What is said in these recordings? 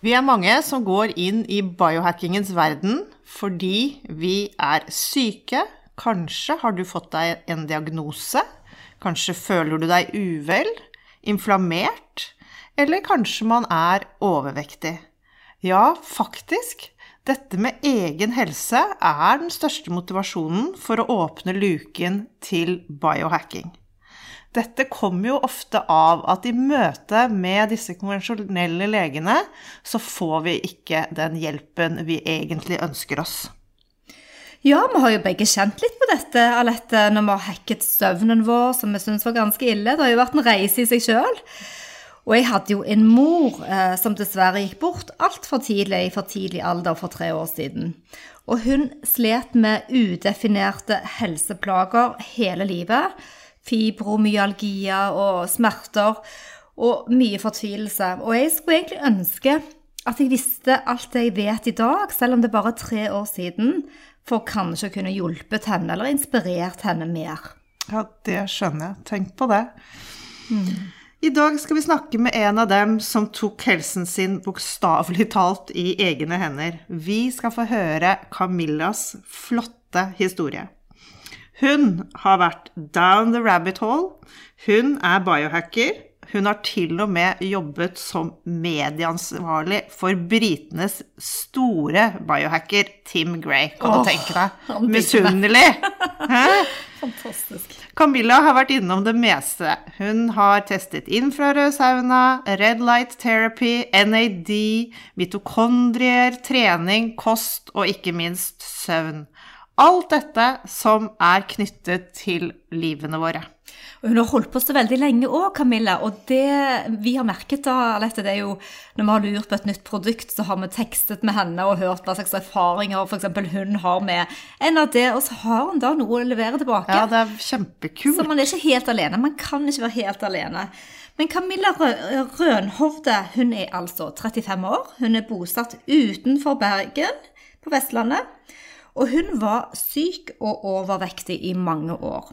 Vi er mange som går inn i biohackingens verden fordi vi er syke, Kanskje har du fått deg en diagnose. Kanskje føler du deg uvel, inflammert, eller kanskje man er overvektig. Ja, faktisk. Dette med egen helse er den største motivasjonen for å åpne luken til biohacking. Dette kommer jo ofte av at i møte med disse konvensjonelle legene, så får vi ikke den hjelpen vi egentlig ønsker oss. Ja, vi har jo begge kjent litt på dette, Alette, når vi har hacket søvnen vår, som vi syns var ganske ille. Det har jo vært en reise i seg sjøl. Og jeg hadde jo en mor eh, som dessverre gikk bort altfor tidlig, i for tidlig alder for tre år siden. Og hun slet med udefinerte helseplager hele livet. Fibromyalgia og smerter og mye fortvilelse. Og jeg skulle egentlig ønske at jeg visste alt det jeg vet i dag, selv om det bare er tre år siden for kanskje å kunne hjulpet henne eller inspirert henne mer. Ja, det skjønner jeg. Tenk på det. Mm. I dag skal vi snakke med en av dem som tok helsen sin bokstavelig talt i egne hender. Vi skal få høre Camillas flotte historie. Hun har vært down the rabbit hole. Hun er biohacker. Hun har til og med jobbet som medieansvarlig for britenes store biohacker Tim Gray. Kan du tenke deg? Misunnelig! Fantastisk. Camilla har vært innom det meste. Hun har testet infrarød sauna, red light therapy, NAD, mitokondrier, trening, kost og ikke minst søvn. Alt dette som er knyttet til livene våre. Hun har holdt på så veldig lenge òg, Camilla. Og det vi har merket da, Alette, det er jo når vi har lurt på et nytt produkt, så har vi tekstet med henne og hørt hva slags erfaringer f.eks. hun har med NAD, og så har hun da noe å levere tilbake. Ja, det er kjempekult. Så man er ikke helt alene. Man kan ikke være helt alene. Men Camilla Rønhovde hun er altså 35 år. Hun er bosatt utenfor Bergen på Vestlandet. Og hun var syk og overvektig i mange år.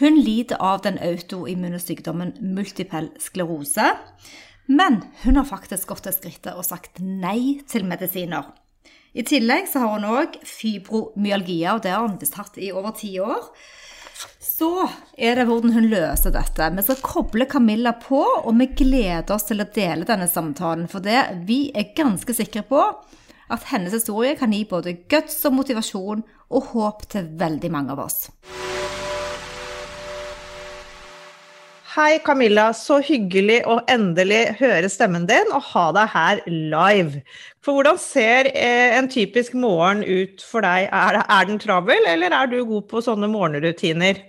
Hun lider av den autoimmune sykdommen multipel sklerose. Men hun har faktisk gått til skrittet og sagt nei til medisiner. I tillegg så har hun òg fibromyalgia, og det har hun visst hatt i over ti år. Så er det hvordan hun løser dette. Vi skal koble Camilla på, og vi gleder oss til å dele denne samtalen. For det, vi er ganske sikre på at hennes historie kan gi både guts og motivasjon og håp til veldig mange av oss. Hei, Camilla. Så hyggelig å endelig høre stemmen din og ha deg her live. For hvordan ser eh, en typisk morgen ut for deg? Er, er den travel, eller er du god på sånne morgenrutiner?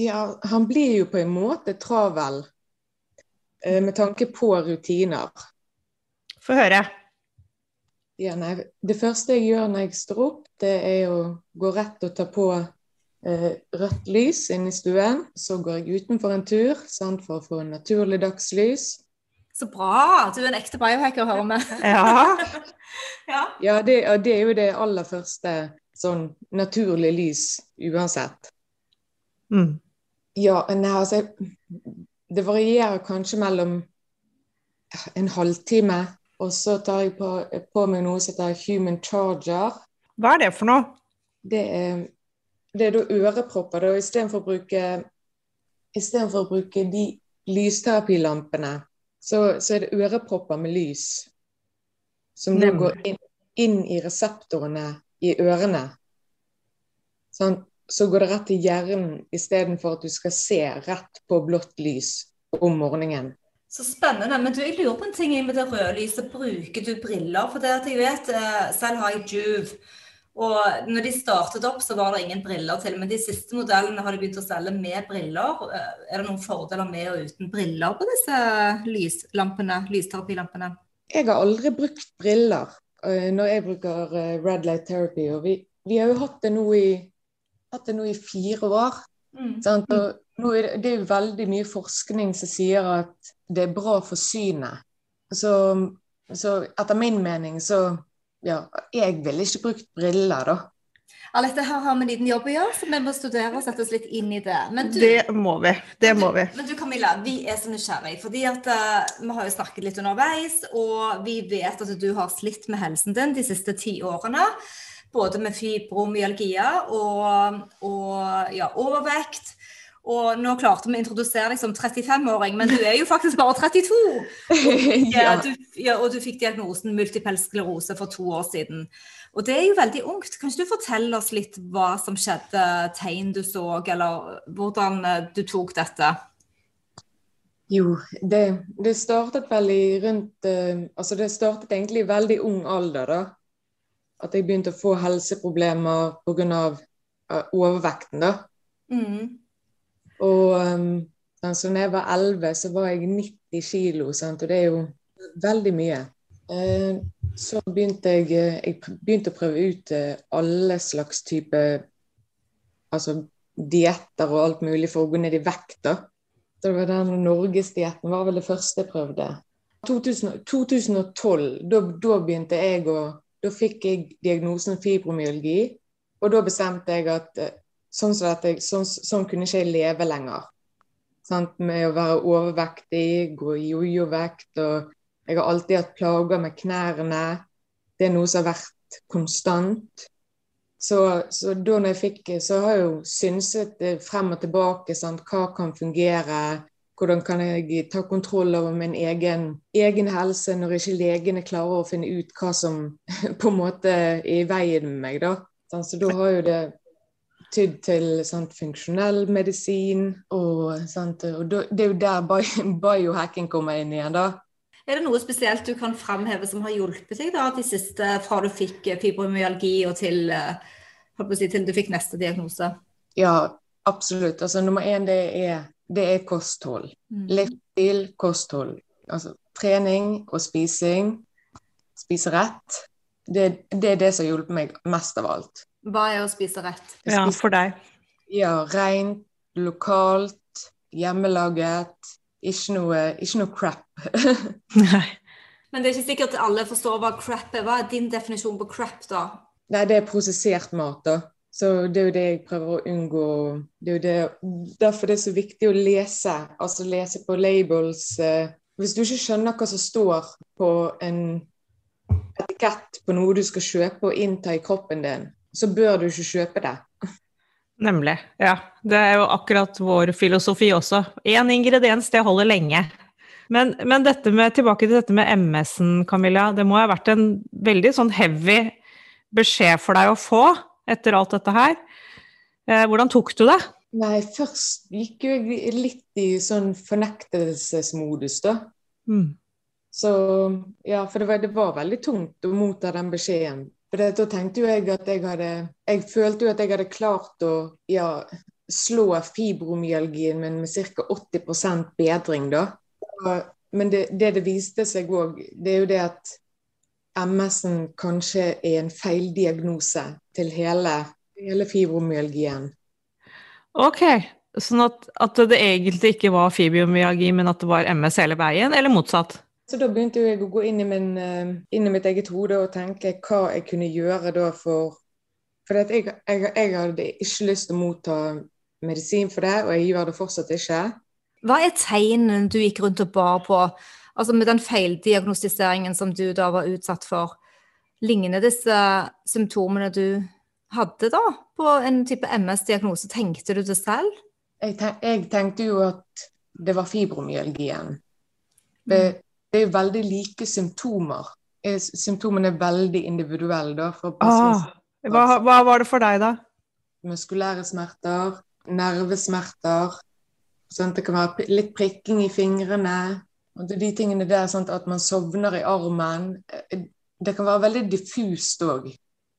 Ja, han blir jo på en måte travel eh, med tanke på rutiner. Få høre. Ja, nei, det første jeg gjør når jeg står opp, det er å gå rett og ta på eh, rødt lys inne i stuen. Så går jeg utenfor en tur sant, for å få naturlig dagslys. Så bra! Du er en ekte biohacker, hører vi. Ja, ja. ja det, og det er jo det aller første sånn naturlig lys uansett. Mm. Ja, nei, altså Det varierer kanskje mellom en halvtime, og så tar jeg på, på meg noe som heter human charger. Hva er det for noe? Det er det er da ørepropper. da, Istedenfor å bruke Istedenfor å bruke de lysterapilampene, så, så er det ørepropper med lys. Som da går inn, inn, i reseptorene i ørene. Sånn, så går det rett til hjernen istedenfor at du skal se rett på blått lys om morgenen. Så spennende. Men du, jeg lurer på en ting med det røde lyset. Bruker du briller? For det at jeg vet, eh, selv har jeg Juve. Og når de startet opp, så var det ingen briller til. Men de siste modellene har de begynt å selge med briller. Er det noen fordeler med og uten briller på disse lyslampene, lysterapilampene? jeg har aldri brukt briller eh, når jeg bruker eh, red light therapy. Og vi, vi har jo hatt det nå i, det nå i fire år. sant? Og nå er det, det er jo veldig mye forskning som sier at det er bra for synet. Så, så etter min mening så ja, jeg ville ikke brukt briller, da. Alette, her har vi en liten jobb å gjøre, så vi må studere og sette oss litt inn i det. Men du, Det må vi. Det må vi. Men du Camilla, vi er så nysgjerrige, fordi at eh, vi har jo snakket litt underveis, og vi vet at du har slitt med helsen din de siste ti årene. Både med fibromyalgia og, og ja, overvekt. Og nå klarte vi å introdusere deg som 35-åring, men du er jo faktisk bare 32. Ja, ja. du, ja, og du fikk diagnosen multipel sklerose for to år siden. Og det er jo veldig ungt. Kan ikke du fortelle oss litt hva som skjedde, tegn du så, eller hvordan eh, du tok dette? Jo, det, det startet vel i rundt eh, Altså, det startet egentlig i veldig ung alder, da. At jeg begynte å få helseproblemer pga. Uh, overvekten, da. Mm. Og um, altså, når jeg var 11, så var jeg 90 kilo, og det er jo veldig mye. Eh, så begynte jeg, eh, jeg begynte å prøve ut eh, alle slags type altså dietter og alt mulig for å gå ned i vekt. da. Så det var den Norgesdietten var vel det første jeg prøvde. 2000, 2012, da, da begynte jeg å Da fikk jeg diagnosen fibromyalgi, og da bestemte jeg at sånn, som jeg, sånn, sånn kunne ikke jeg leve lenger. Sant? Med å være overvektig, gå i jojo-vekt. og Jeg har alltid hatt plager med knærne. Det er noe som har vært konstant. Så, så da når jeg fikk Så har jeg jo synset eh, frem og tilbake. Sant? Hva kan fungere? Hvordan kan jeg ta kontroll over min egen, egen helse når ikke legene klarer å finne ut hva som på en måte er i veien med meg, da. Så da har jo det tydd til sant, funksjonell medisin, og, sant, og det er jo der biohacking kommer inn igjen, da. Er det noe spesielt du kan framheve som har hjulpet deg da, de siste, fra du fikk eh, fibromyalgi og til, eh, si, til du fikk neste diagnose? Ja, absolutt. Altså, nummer én, det er, det er kosthold. Mm. Livsstil, kosthold. Altså trening og spising. Spise rett. Det, det er det som har hjulpet meg mest av alt. Hva er å spise rett? Ja, for deg. Ja, rent, lokalt, hjemmelaget. Ikke noe, ikke noe crap. Nei. Men det er ikke sikkert alle forstår hva crap er. Hva er din definisjon på crap, da? Nei, det er prosessert mat, da. Så det er jo det jeg prøver å unngå. Det er jo det, derfor det er så viktig å lese. Altså lese på labels. eh, Hvis du ikke skjønner hva som står på en etikett på noe du skal kjøpe og innta i kroppen din, så bør du ikke kjøpe det. Nemlig. Ja. Det er jo akkurat vår filosofi også. Én ingrediens, det holder lenge. Men, men med, tilbake til dette med MS-en, Camilla. Det må ha vært en veldig sånn heavy beskjed for deg å få etter alt dette her. Eh, hvordan tok du det? Nei, først gikk jeg litt i sånn fornektelsesmodus, da. Mm. Så ja, for det var, det var veldig tungt å motta den beskjeden. For da tenkte jo jeg at jeg hadde Jeg følte jo at jeg hadde klart å ja, slå fibromyalgien min med ca. 80% bedring, da. Men det, det det viste seg òg, det er jo det at MS-en kanskje er en feildiagnose til hele, hele fibromyalgien. Ok, sånn at, at det egentlig ikke var fibromyalgi, men at det var MS hele veien, eller motsatt? Så da begynte jeg å gå inn i, min, eh, inn i mitt eget hode og tenke hva jeg kunne gjøre da for For jeg, jeg, jeg hadde ikke lyst til å motta medisin for det, og jeg gjør det fortsatt ikke. Hva er tegnene du gikk rundt og bar på, altså med den feildiagnostiseringen som du da var utsatt for? Ligner disse symptomene du hadde da på en type MS-diagnose? Tenkte du det selv? Jeg, tenk, jeg tenkte jo at det var fibromyalgien. Det, det er veldig like symptomer. Symptomene er veldig individuelle da, Ah, hva, hva var det for deg, da? muskulære smerter, nervesmerter. Sånn, Det kan være litt prikking i fingrene. Og de tingene der, sånn At man sovner i armen. Eh, Det kan være veldig diffust òg.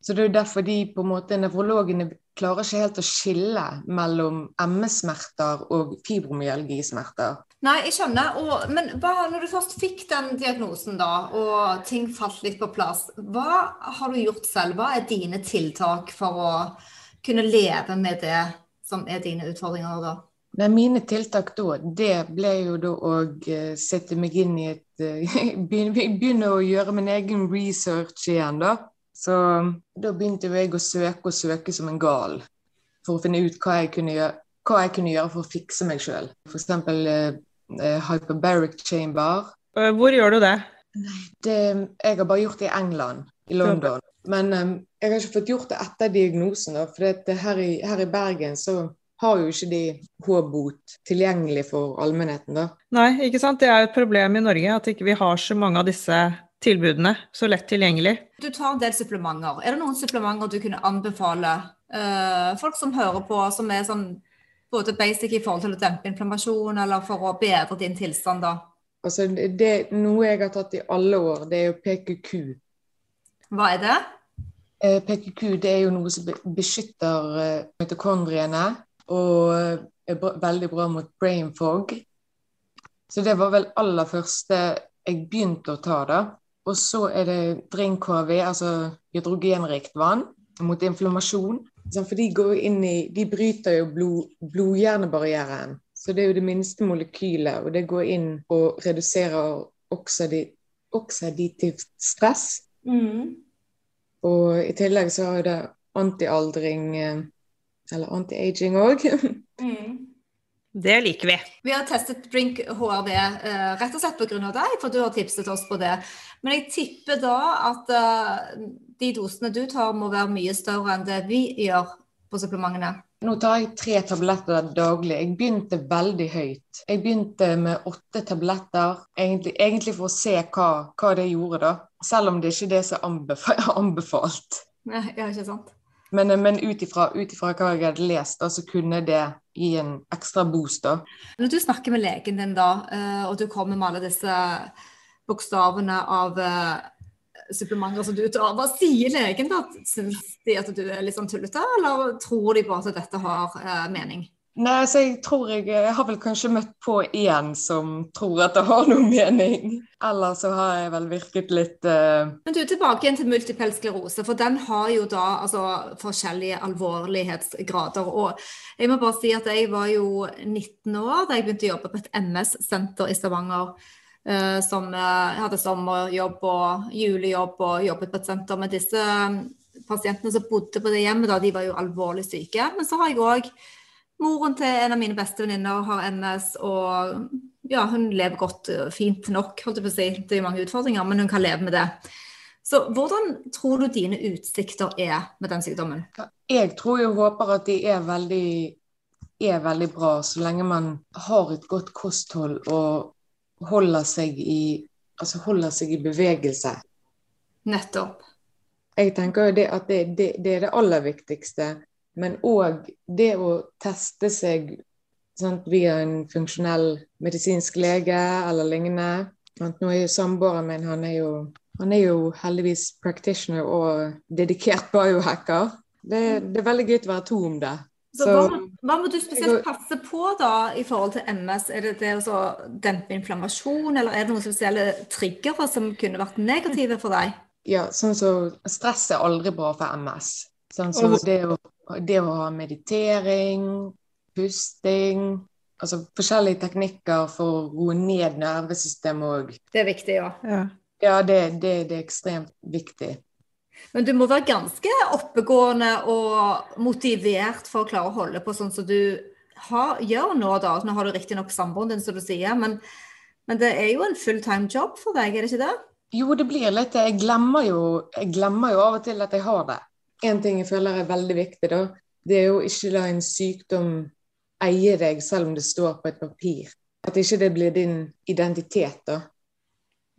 Så det er jo derfor de på en måte, nevrologene klarer ikke helt å skille mellom MS-smerter og fibromyalgismerter. Nei, jeg skjønner. Og, men hva, når du først fikk den diagnosen, da, og ting falt litt på plass, hva har du gjort selv? Hva er dine tiltak for å kunne leve med det som er dine utfordringer da? Nei, mine tiltak da, det ble jo da å uh, sette meg inn i et uh, begynne, å gjøre min egen research igjen, da. Så da begynte jo jeg å søke og søke som en gal for å finne ut hva jeg kunne gjøre, jeg kunne gjøre for å fikse meg sjøl. F.eks. Eh, hyperbaric chamber. Eh, hvor gjør du det? det? Jeg har bare gjort det i England, i London. Men um, jeg har ikke fått gjort det etter diagnosen. For her i, her i Bergen så har jo ikke de H-bot tilgjengelig for allmennheten. da. Nei, ikke sant. Det er jo et problem i Norge at ikke vi ikke har så mange av disse tilbudene så lett tilgjengelig. Du tar en del supplementer. Er det noen supplementer du kunne anbefale uh, folk som hører på, som er sånn både basic i forhold til å dempe inflammasjon, eller for å bedre din tilstand, da? Altså, det, Noe jeg har tatt i alle år, det er jo PQQ. Hva er det? Eh, PQQ det er jo noe som beskytter eh, mitokondriene og eh, er veldig bra mot brain fog. Så det var vel aller første jeg begynte å ta da. Og så er det drink-KV, altså hydrogenrikt vann, mot inflammasjon. For de, går inn i, de bryter jo blod, blodhjernebarrieren. Så det er jo det minste molekylet, og det går inn og reduserer oksidativt stress. Mm. Og i tillegg så har jo det antialdring, eh, eller anti-aging òg. mm. Det liker vi. Vi har testet Drink HRV eh, rett og slett pga. deg, for du har tipset oss på det. Men jeg tipper da at uh, de dosene du tar må være mye større enn det vi gjør på supplementene? Nå tar jeg tre tabletter daglig. Jeg begynte veldig høyt. Jeg begynte med åtte tabletter, egentlig, egentlig for å se hva, hva, det gjorde, da. Selv om det ikke er det som er anbefalt. Ja, ikke sant. Men, men ut ifra hva jeg hadde lest, så kunne det gi en ekstra boost. da. Når du snakker med legen din, da, eh, og du kommer med alle disse bokstavene av eh, supplementer som du tar. Hva sier legen da? Syns de at du er litt sånn tullete, eller tror de bare at dette har eh, mening? Nei, så jeg tror jeg, jeg har vel kanskje møtt på én som tror at det har noe mening. Eller så har jeg vel virket litt uh... Men du, tilbake igjen til multipel sklerose, for den har jo da altså, forskjellige alvorlighetsgrader. Og jeg må bare si at jeg var jo 19 år da jeg begynte å jobbe på et MS-senter i Stavanger. Uh, som hadde sommerjobb og julejobb og jobbet på et senter. Men disse um, pasientene som bodde på det hjemmet, da, de var jo alvorlig syke. Men så har jeg òg moren til en av mine beste venninner har NS, og ja, hun lever godt, uh, fint nok, holdt jeg på å si. Det er mange utfordringer, men hun kan leve med det. Så hvordan tror du dine utsikter er med den sykdommen? Jeg tror og håper at de er veldig, er veldig bra, så lenge man har et godt kosthold og holder seg i, altså holder seg i bevegelse. Nettopp. Jeg tenker det at det, det, det er det aller viktigste. Men òg det å teste seg sant, via en funksjonell medisinsk lege eller lignende. Nå er jo Samboeren min han er jo, han er jo heldigvis practitioner og dedikert biohacker. Det, det er veldig gøy å være to om det. Så, så hva, hva, må du spesielt passe på da i forhold til MS? Er det det å dempe inflammasjon, eller er det noen spesielle triggere som kunne vært negative for deg? Ja, sånn så Stress er aldri bra for MS. Sånn så det, å, det å ha meditering, pusting Altså forskjellige teknikker for å roe ned nervesystemet òg. Det er viktig, ja. Ja, ja det, det, det er ekstremt viktig. Men du må være ganske oppegående og motivert for å klare å holde på sånn som du har, gjør nå, da. Nå har du riktignok samboeren din, som du sier, men, men, det er jo en fulltime jobb for deg, er det ikke det? Jo, det blir litt Jeg glemmer jo, jeg glemmer jo av og til at jeg har det. En ting jeg føler er veldig viktig, da, det er jo ikke la en sykdom eie deg selv om det står på et papir. At ikke det blir din identitet, da.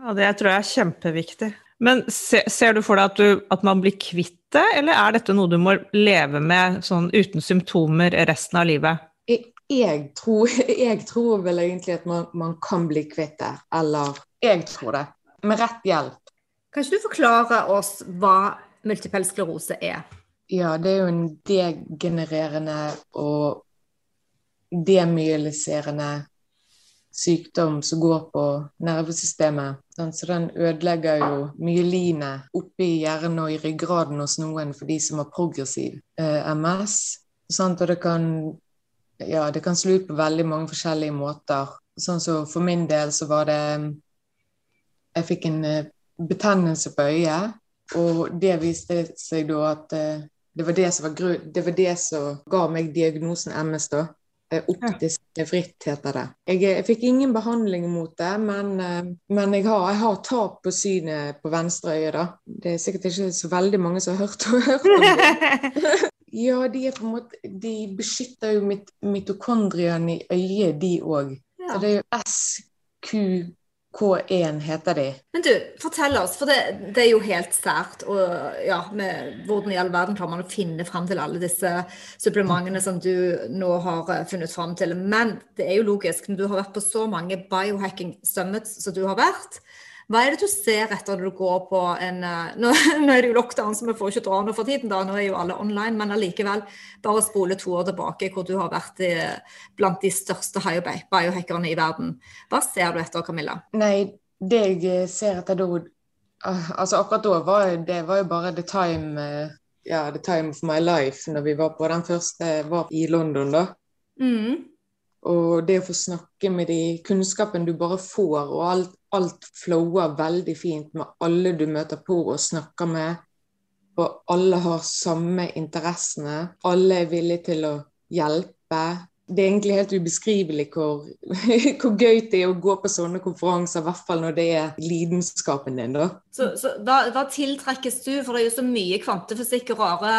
Ja, det tror jeg er kjempeviktig. Men se, ser du for deg at, du, at, man blir kvitt det, eller er dette noe du må leve med sånn uten symptomer resten av livet? Jeg, jeg, tror, jeg tror, vel egentlig at man, man, kan bli kvitt det. Eller jeg tror det. Med rett hjelp. Kan ikke du forklare oss hva multipel sklerose er? Ja, det er jo en degenererende og demyeliserende sykdom som går på nervesystemet. Så den ødelegger jo myeline oppi hjernen og i ryggraden hos noen for de som har progressiv eh, MS. Og det kan, ja, det kan slå ut på veldig mange forskjellige måter. Sånn så For min del så var det Jeg fikk en eh, betennelse på øyet, og det viste seg da at eh, det var det som var grunn, det var det som ga meg diagnosen MS, da. Eh, Optisk fritt heter det. Jeg, jeg, fikk ingen behandling mot det, men, eh, men jeg, har, jeg, har, tap på synet på venstre øye, da. Det er sikkert ikke så veldig mange som har hørt, hørt om det. ja, de måte De beskytter jo mit, mitokondriene i øyet, de òg. Ja. Så det er jo SQ K1 heter de. Men du, fortell oss, for det, det er jo helt sært. Og ja, med, hvordan i all verden klarer man å finne fram til alle disse supplementene som du nå har uh, funnet fram til. Men det er jo logisk, når du har vært på så mange biohacking summits som du har vært, hva er det du ser etter når du går på en eh, Nå, nå er det jo lockdown, så vi får ikke dra nå for tiden, da. Nå er jo alle online. Men allikevel, bare spole to år tilbake hvor du har vært i, blant de største biohackerne i verden. Hva ser du etter, Camilla? Nei, det jeg ser etter da ah, Altså akkurat da var det var jo bare the time eh, ja, the time of my life når vi var på den første var i London, da. Mm. Og det å få snakke med de kunnskapen du bare får, og alt, alt flower veldig fint med alle du møter på og snakker med. Og alle har samme interessene. Alle er villige til å hjelpe. Det er egentlig helt ubeskrivelig hvor, hvor gøy det er å gå på sånne konferanser, i hvert fall når det er lidenskapen din. da. Så, så da, da tiltrekkes du? For det er jo så mye kvantefysikk og rare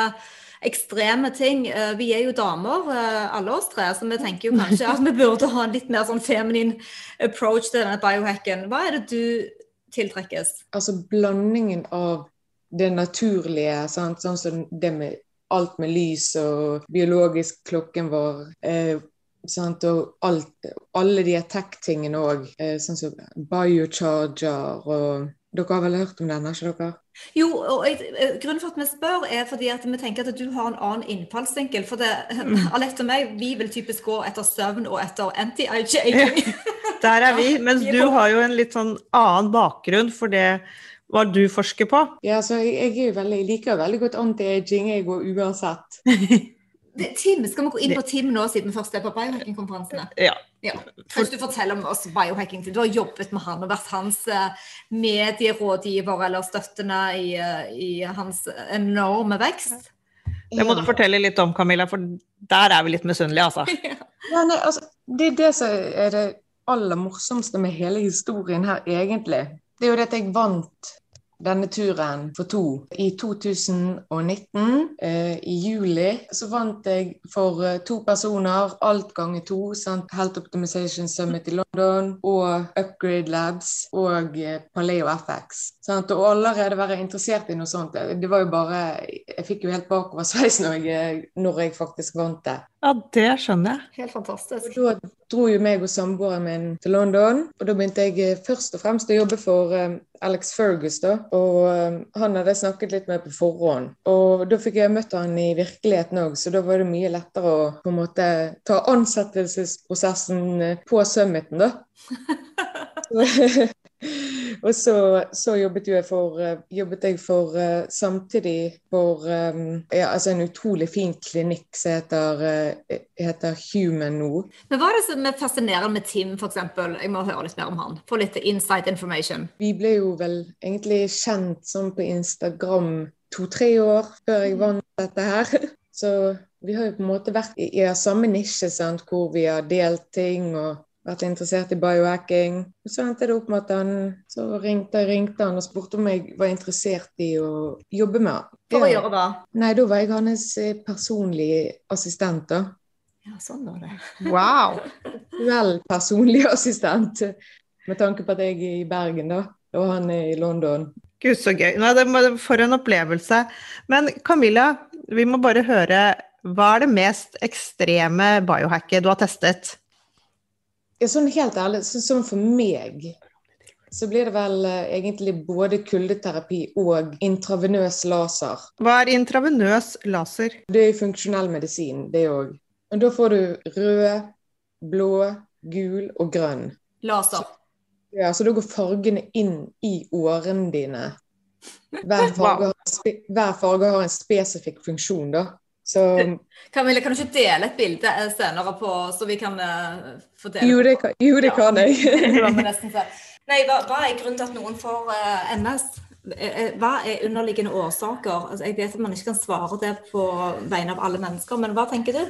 ekstreme ting. Eh, vi er jo damer, eh, alle oss tre, så vi tenker jo kanskje at vi burde ha en litt mer sånn feminin approach til denne biohacken. Hva er det du tiltrekkes? Altså blandingen av det naturlige, sant? sånn som det med alt med lys og biologisk klokken vår. Eh, Sant? Og alt, alle de tech-tingene òg, eh, sånn som biocharger og Dere har vel hørt om denne, ikke dere? Jo, og jeg, eh, grunnen for at vi spør, er fordi at vi tenker at du har en annen innfallsvinkel. For det, mm. Alette og meg, vi vil typisk gå etter søvn og etter anti-aging. Der er vi, mens du har jo en litt sånn annen bakgrunn for det hva du forsker på. Ja, så jeg, jeg, veldig, jeg liker veldig godt anti-aging, jeg går uansett. Tim, skal vi gå inn på Tim nå, siden først er på biohacking-konferansene? Ja. Ja. Først du forteller om oss biohacking. Du har jobbet med han og vært hans uh, medierådgiver eller støttende i, uh, i, hans enorme vekst. Det må du fortelle litt om, Camilla, for der er vi litt misunnelige, altså. Ja, nei, altså. Det er det som er det aller morsomste med hele historien her, egentlig. Det er jo det at jeg vant denne turen for to. I 2019, eh, i juli, så vant jeg for eh, to personer, alt ganger to. Sant? Health Optimization Summit i London og Upgrade Labs og eh, Paleo FX. Sant? Og allerede være interessert i noe sånt. Det var jo bare Jeg fikk jo helt bakoversveis når, når jeg faktisk vant det. Ja, det skjønner jeg. Helt fantastisk. Og da dro jo meg og samboeren min til London, og da begynte jeg eh, først og fremst å jobbe for um, Alex Fergus, da. Og um, han hadde jeg snakket litt med på forhånd. Og da fikk jeg møtt han i virkeligheten òg, så da var det mye lettere å på en måte ta ansettelsesprosessen på summiten, da. og så, så, jobbet jeg for, eh, jobbet jeg for uh, samtidig for um, ja, altså en utrolig fin klinikk som heter, heter, Human nå. Men Hva er det som er fascinerende med Tim, f.eks.? Jeg må høre litt mer om han. Få litt insight information. Vi ble jo vel egentlig kjent sånn på Instagram to-tre år før jeg vant dette her. Så vi har jo på en måte vært i, i samme nisje, sant? hvor vi har delt ting og vært interessert i biohacking. Så endte det opp med at han så ringte, ringte han og spurte om jeg var interessert i å jobbe med han. For å gjøre hva? Nei, da var jeg hans eh, personlige assistent, da. Ja, sånn var det. Wow! Vel personlig assistent. Med tanke på at jeg er i Bergen, da, og han er i London. Gud, så gøy. Nei, det, for en opplevelse. Men Camilla, vi må bare høre. Hva er det mest ekstreme biohacket du har testet? Ja, sånn helt ærlig, så, sånn for meg så blir det vel uh, egentlig både kuldeterapi og intravenøs laser. Hva er intravenøs laser? Det er funksjonell medisin, det òg. Da får du rød, blå, gul og grønn. Laser. Ja, så da går fargene inn i årene dine. Hver farge, har, hver farge har en spesifikk funksjon, da. Så Camilla, kan du ikke dele et bilde eh, senere på, så vi kan uh, få dele Jo, det kan, jo, det Ja. kan jeg. Nei, hva, hva er grunnen til at noen får uh, MS? Eh, eh, Hva er underliggende årsaker? Altså, jeg vet at man ikke kan svare det på vegne av alle mennesker, men hva tenker du?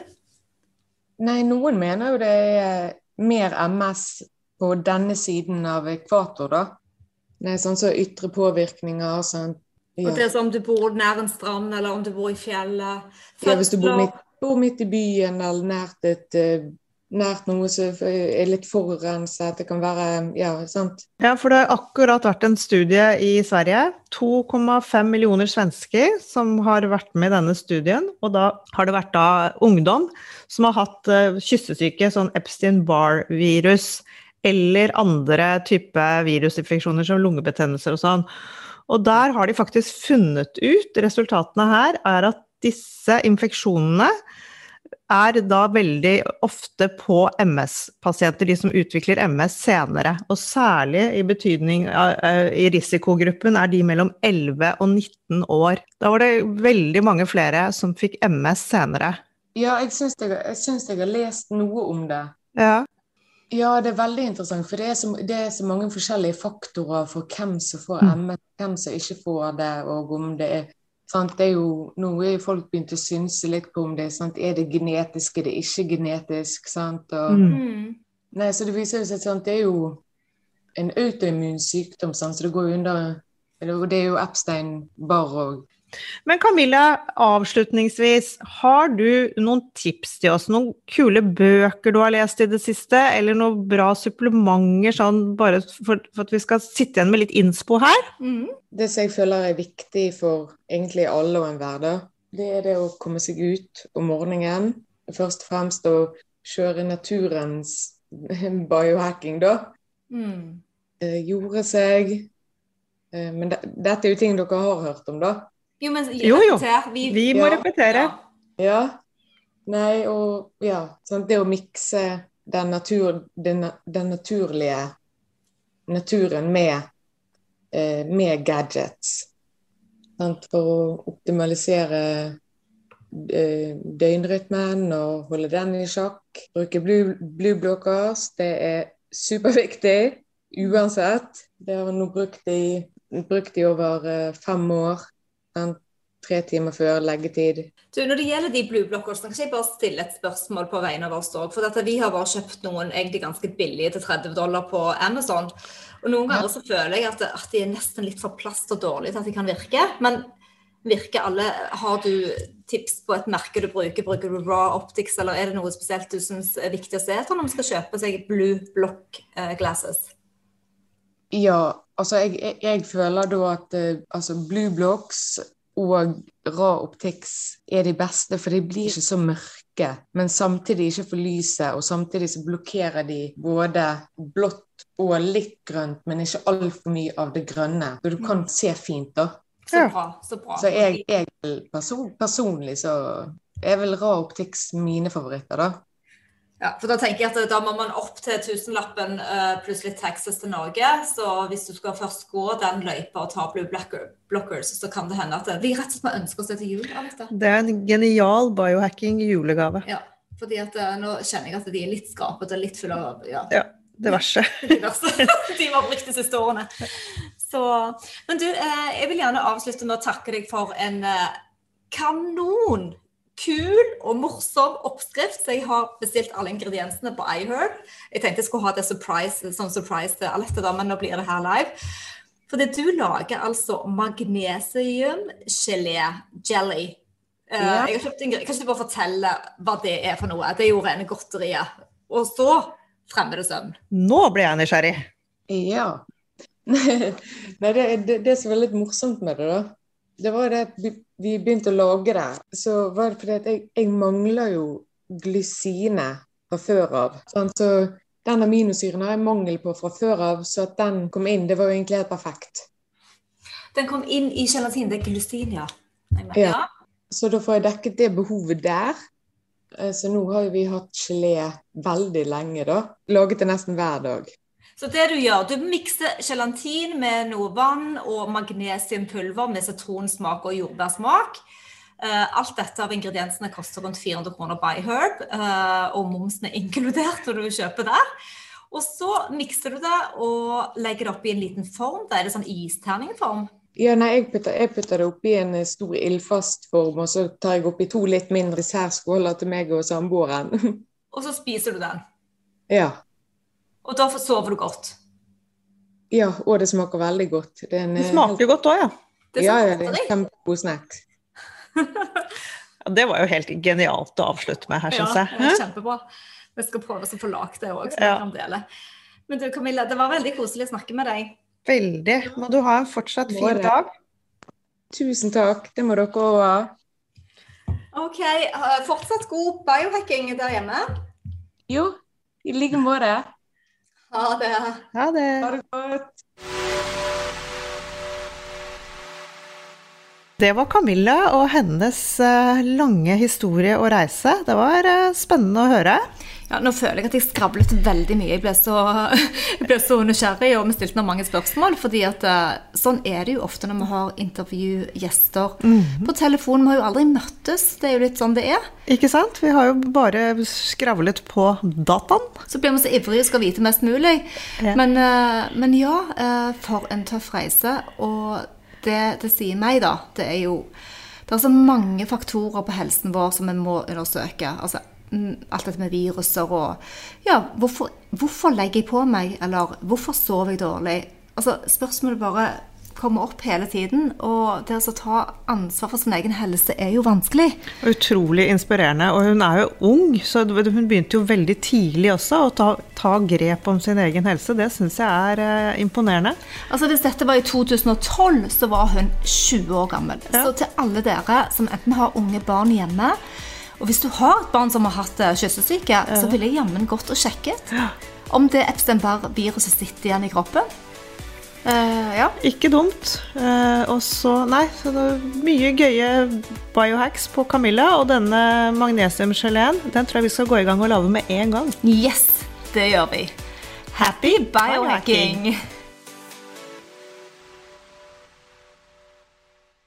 Nei, noen mener jo det er mer MS på denne siden av ekvator, da. Nei, sånn som ytre påvirkninger, sånn. Og Ja. det er som om du bor nær en strand, eller om du bor i fjellet. ja, hvis du bor midt, bor midt i byen eller nært et eh, Nært noe som er litt forurenset, det kan være Ja, sant. Ja, for det har akkurat vært en studie i Sverige. 2,5 millioner svensker som har vært med i denne studien. Og da har det vært da ungdom som har hatt uh, kyssesyke, sånn Epstein-Barr-virus, eller andre type virusinfeksjoner som lungebetennelser og sånn. Og der har de faktisk funnet ut, resultatene her, er at disse infeksjonene er da veldig ofte på MS-pasienter, de som utvikler MS senere. Og særlig i betydning av, eh, i risikogruppen er de mellom 11 og 19 år. Da var det veldig mange flere som fikk MS senere. Ja, jeg syns jeg, jeg, jeg har lest noe om det. Ja. Ja, det er veldig interessant, for det er, så, det er så mange forskjellige faktorer for hvem som får Mm. MS, hvem som ikke får det, og om det er sant? Det er jo, Nå er jo folk begynt å synse litt på om det sant? er det genetisk, er det ikke genetisk. sant? Og, Mm. Mm. Nei, så Det viser seg at det er jo en autoimmun sykdom, sant? så det går under og Det er jo Epstein-Barr òg. Men Camilla, avslutningsvis, har du noen tips til oss? Noen kule bøker du har lest i det siste, eller noen bra supplementer, sånn bare for, for at vi skal sitte igjen med litt innspo her? Mm. Det som jeg føler er viktig for egentlig alle og enhver, da, det er det å komme seg ut om morgenen. Først og fremst å kjøre naturens biohacking, da. Mm. Gjorde Jorde seg. Eh, Men det, dette er jo ting dere har hørt om, da. Jo, men Jo, jo. Vi, Vi må Ja. repetere. Ja. Ja. Nei, og ja, sant? det å mikse den, natur, den, den naturlige naturen med, eh, med gadgets. Sant? For å optimalisere eh, døgnrytmen og holde den i sjakk. Bruke blue, blue blockers, det er superviktig uansett. Det har vi nå brukt i, brukt i over eh, fem år. Sant? Tre timer før leggetid. Du, når det gjelder de blue blockers, kan jeg bare stille et spørsmål på vegne av oss òg? For dette, vi har bare kjøpt noen egentlig ganske billige til 30 dollar på Amazon. Og noen ganger så føler jeg at, at de er nesten litt for plast og dårlige til at de kan virke. Men virker alle Har du tips på et merke du bruker? Bruker du Raw Optics, eller er det noe spesielt du syns er viktig å se etter når man skal kjøpe seg blue block eh, glasses? Ja, altså jeg, jeg, jeg føler da at eh, altså Blue Blocks og Ra Optics er de beste, for de blir ikke så mørke, men samtidig ikke for lyset, og samtidig så blokkerer de både blått og litt grønt, men ikke altfor mye av det grønne. Så du kan se fint, da. Så bra. så bra. Så jeg, jeg person, personlig så er vel Ra Optics mine favoritter, da. Ja, for da tenker jeg at da må man opp til tusenlappen uh, pluss litt taxes til Norge. Så hvis du skal først gå den løypa og ta blue blocker, blockers, så kan det hende at vi rett og slett må ønske oss det til jul. av. Det er en genial biohacking julegave. Ja, fordi at eh, nå kjenner jeg at de er litt skrapete, litt fulle av ja, Ja, diverse. diverse de vi har brukt de siste årene. Så, men du, eh, jeg vil gjerne avslutte med å takke deg for en eh, kanon kul og morsom oppskrift. Så jeg har bestilt alle ingrediensene på iHerb. Jeg tenkte jeg skulle ha det surprise, sånn surprise til Alette, da, men nå blir det her live. Fordi du lager altså magnesiumgelé, jelly. Eh, Ja. Jeg har kjøpt ingre- Kan ikke du bare fortelle hva det er for noe? Det er jo rene godteriet. Og så fremmer det søvn. Nå ble jeg nysgjerrig. Ja. Nei, det, det, det som var litt morsomt med det, da, det var det at vi, vi begynte å lage det. Så var det fordi at jeg, jeg mangler jo glysine fra før av. Sånn, så den aminosyren har jeg mangel på fra før av, så at den kom inn, det var jo egentlig helt perfekt. Den kom inn i gelatin. Det er glysin, ja. Ja. Så da får jeg dekket det behovet der. Eh, Så nå har vi hatt gelé veldig lenge, da. Laget det nesten hver dag. Så det du gjør, du mikser gelatin med noe vann og magnesiumpulver med sitronsmak og jordbærsmak. Uh, alt dette av ingrediensene koster rundt 400 kroner by Herb, uh, og momsen er inkludert når du kjøper der. Og så mikser du det og legger det opp i en liten form. Da er det sånn isterningform. Ja, nei, jeg putter, jeg putter, det oppi en stor ildfast form, og så tar jeg oppi to litt mindre særskåler til meg og samboeren. og så spiser du den? Ja. Og da sover du godt? Ja, og det smaker veldig godt. Det, en, det smaker godt òg, ja. Det ja, ja, det er en kjempegod snack. ja, det var jo helt genialt å avslutte med her, syns jeg. Ja, det kjempebra. Vi skal prøve å få lagd det òg, så vi kan dele. Men du Camilla, det var veldig koselig å snakke med deg. Veldig. Må du ha en fortsatt fin dag. Tusen takk. Det må dere òg ha. OK. Fortsatt god biohacking der hjemme. Jo, i like måte. Ha det. Ha det. Ha det godt. Det var Camilla og hennes eh, lange historie og reise. Det var eh, spennende å høre. Ja, nå føler jeg at jeg skravlet veldig mye. Jeg ble så, jeg ble så nysgjerrig, og vi stilte mange spørsmål. fordi at eh, sånn er det jo ofte når vi har intervjugjester mm -hmm. på telefon. Vi har jo aldri møttes. Det er jo litt sånn det er. Ikke sant? Vi har jo bare skravlet på dataen. Så blir vi så ivrige og skal vite mest mulig. Ja. Men, men, ja, for en tøff reise. Og det det sier meg, da, det er jo det er så mange faktorer på helsen vår som vi må undersøke. Altså Mm, alt dette med viruser og Ja, hvorfor, hvorfor, legger jeg på meg? Eller hvorfor sover jeg dårlig? Altså, Spørsmålet bare kommer opp hele tiden. Og det å ta ansvar for sin egen helse er jo vanskelig. Utrolig inspirerende. Og hun er jo ung, så hun begynte jo veldig tidlig også å ta, ta grep om sin egen helse. Det syns jeg er eh, imponerende. Altså Hvis dette var i 2012, så var hun 20 år gammel. Ja. Så til alle dere som enten har unge barn hjemme, og hvis du har et barn som har hatt eh, kyssesyke, ja. så ville jeg jammen gått og sjekket om det Epstein-Barr-viruset sitter igjen i kroppen. Uh, ja. Ikke dumt. Uh, og så Nei, så det er mye gøye biohacks på Camilla. Og denne magnesiumgeleen den tror jeg vi skal gå i gang og lage med en gang. Yes, det gjør vi. Happy biohacking! biohacking.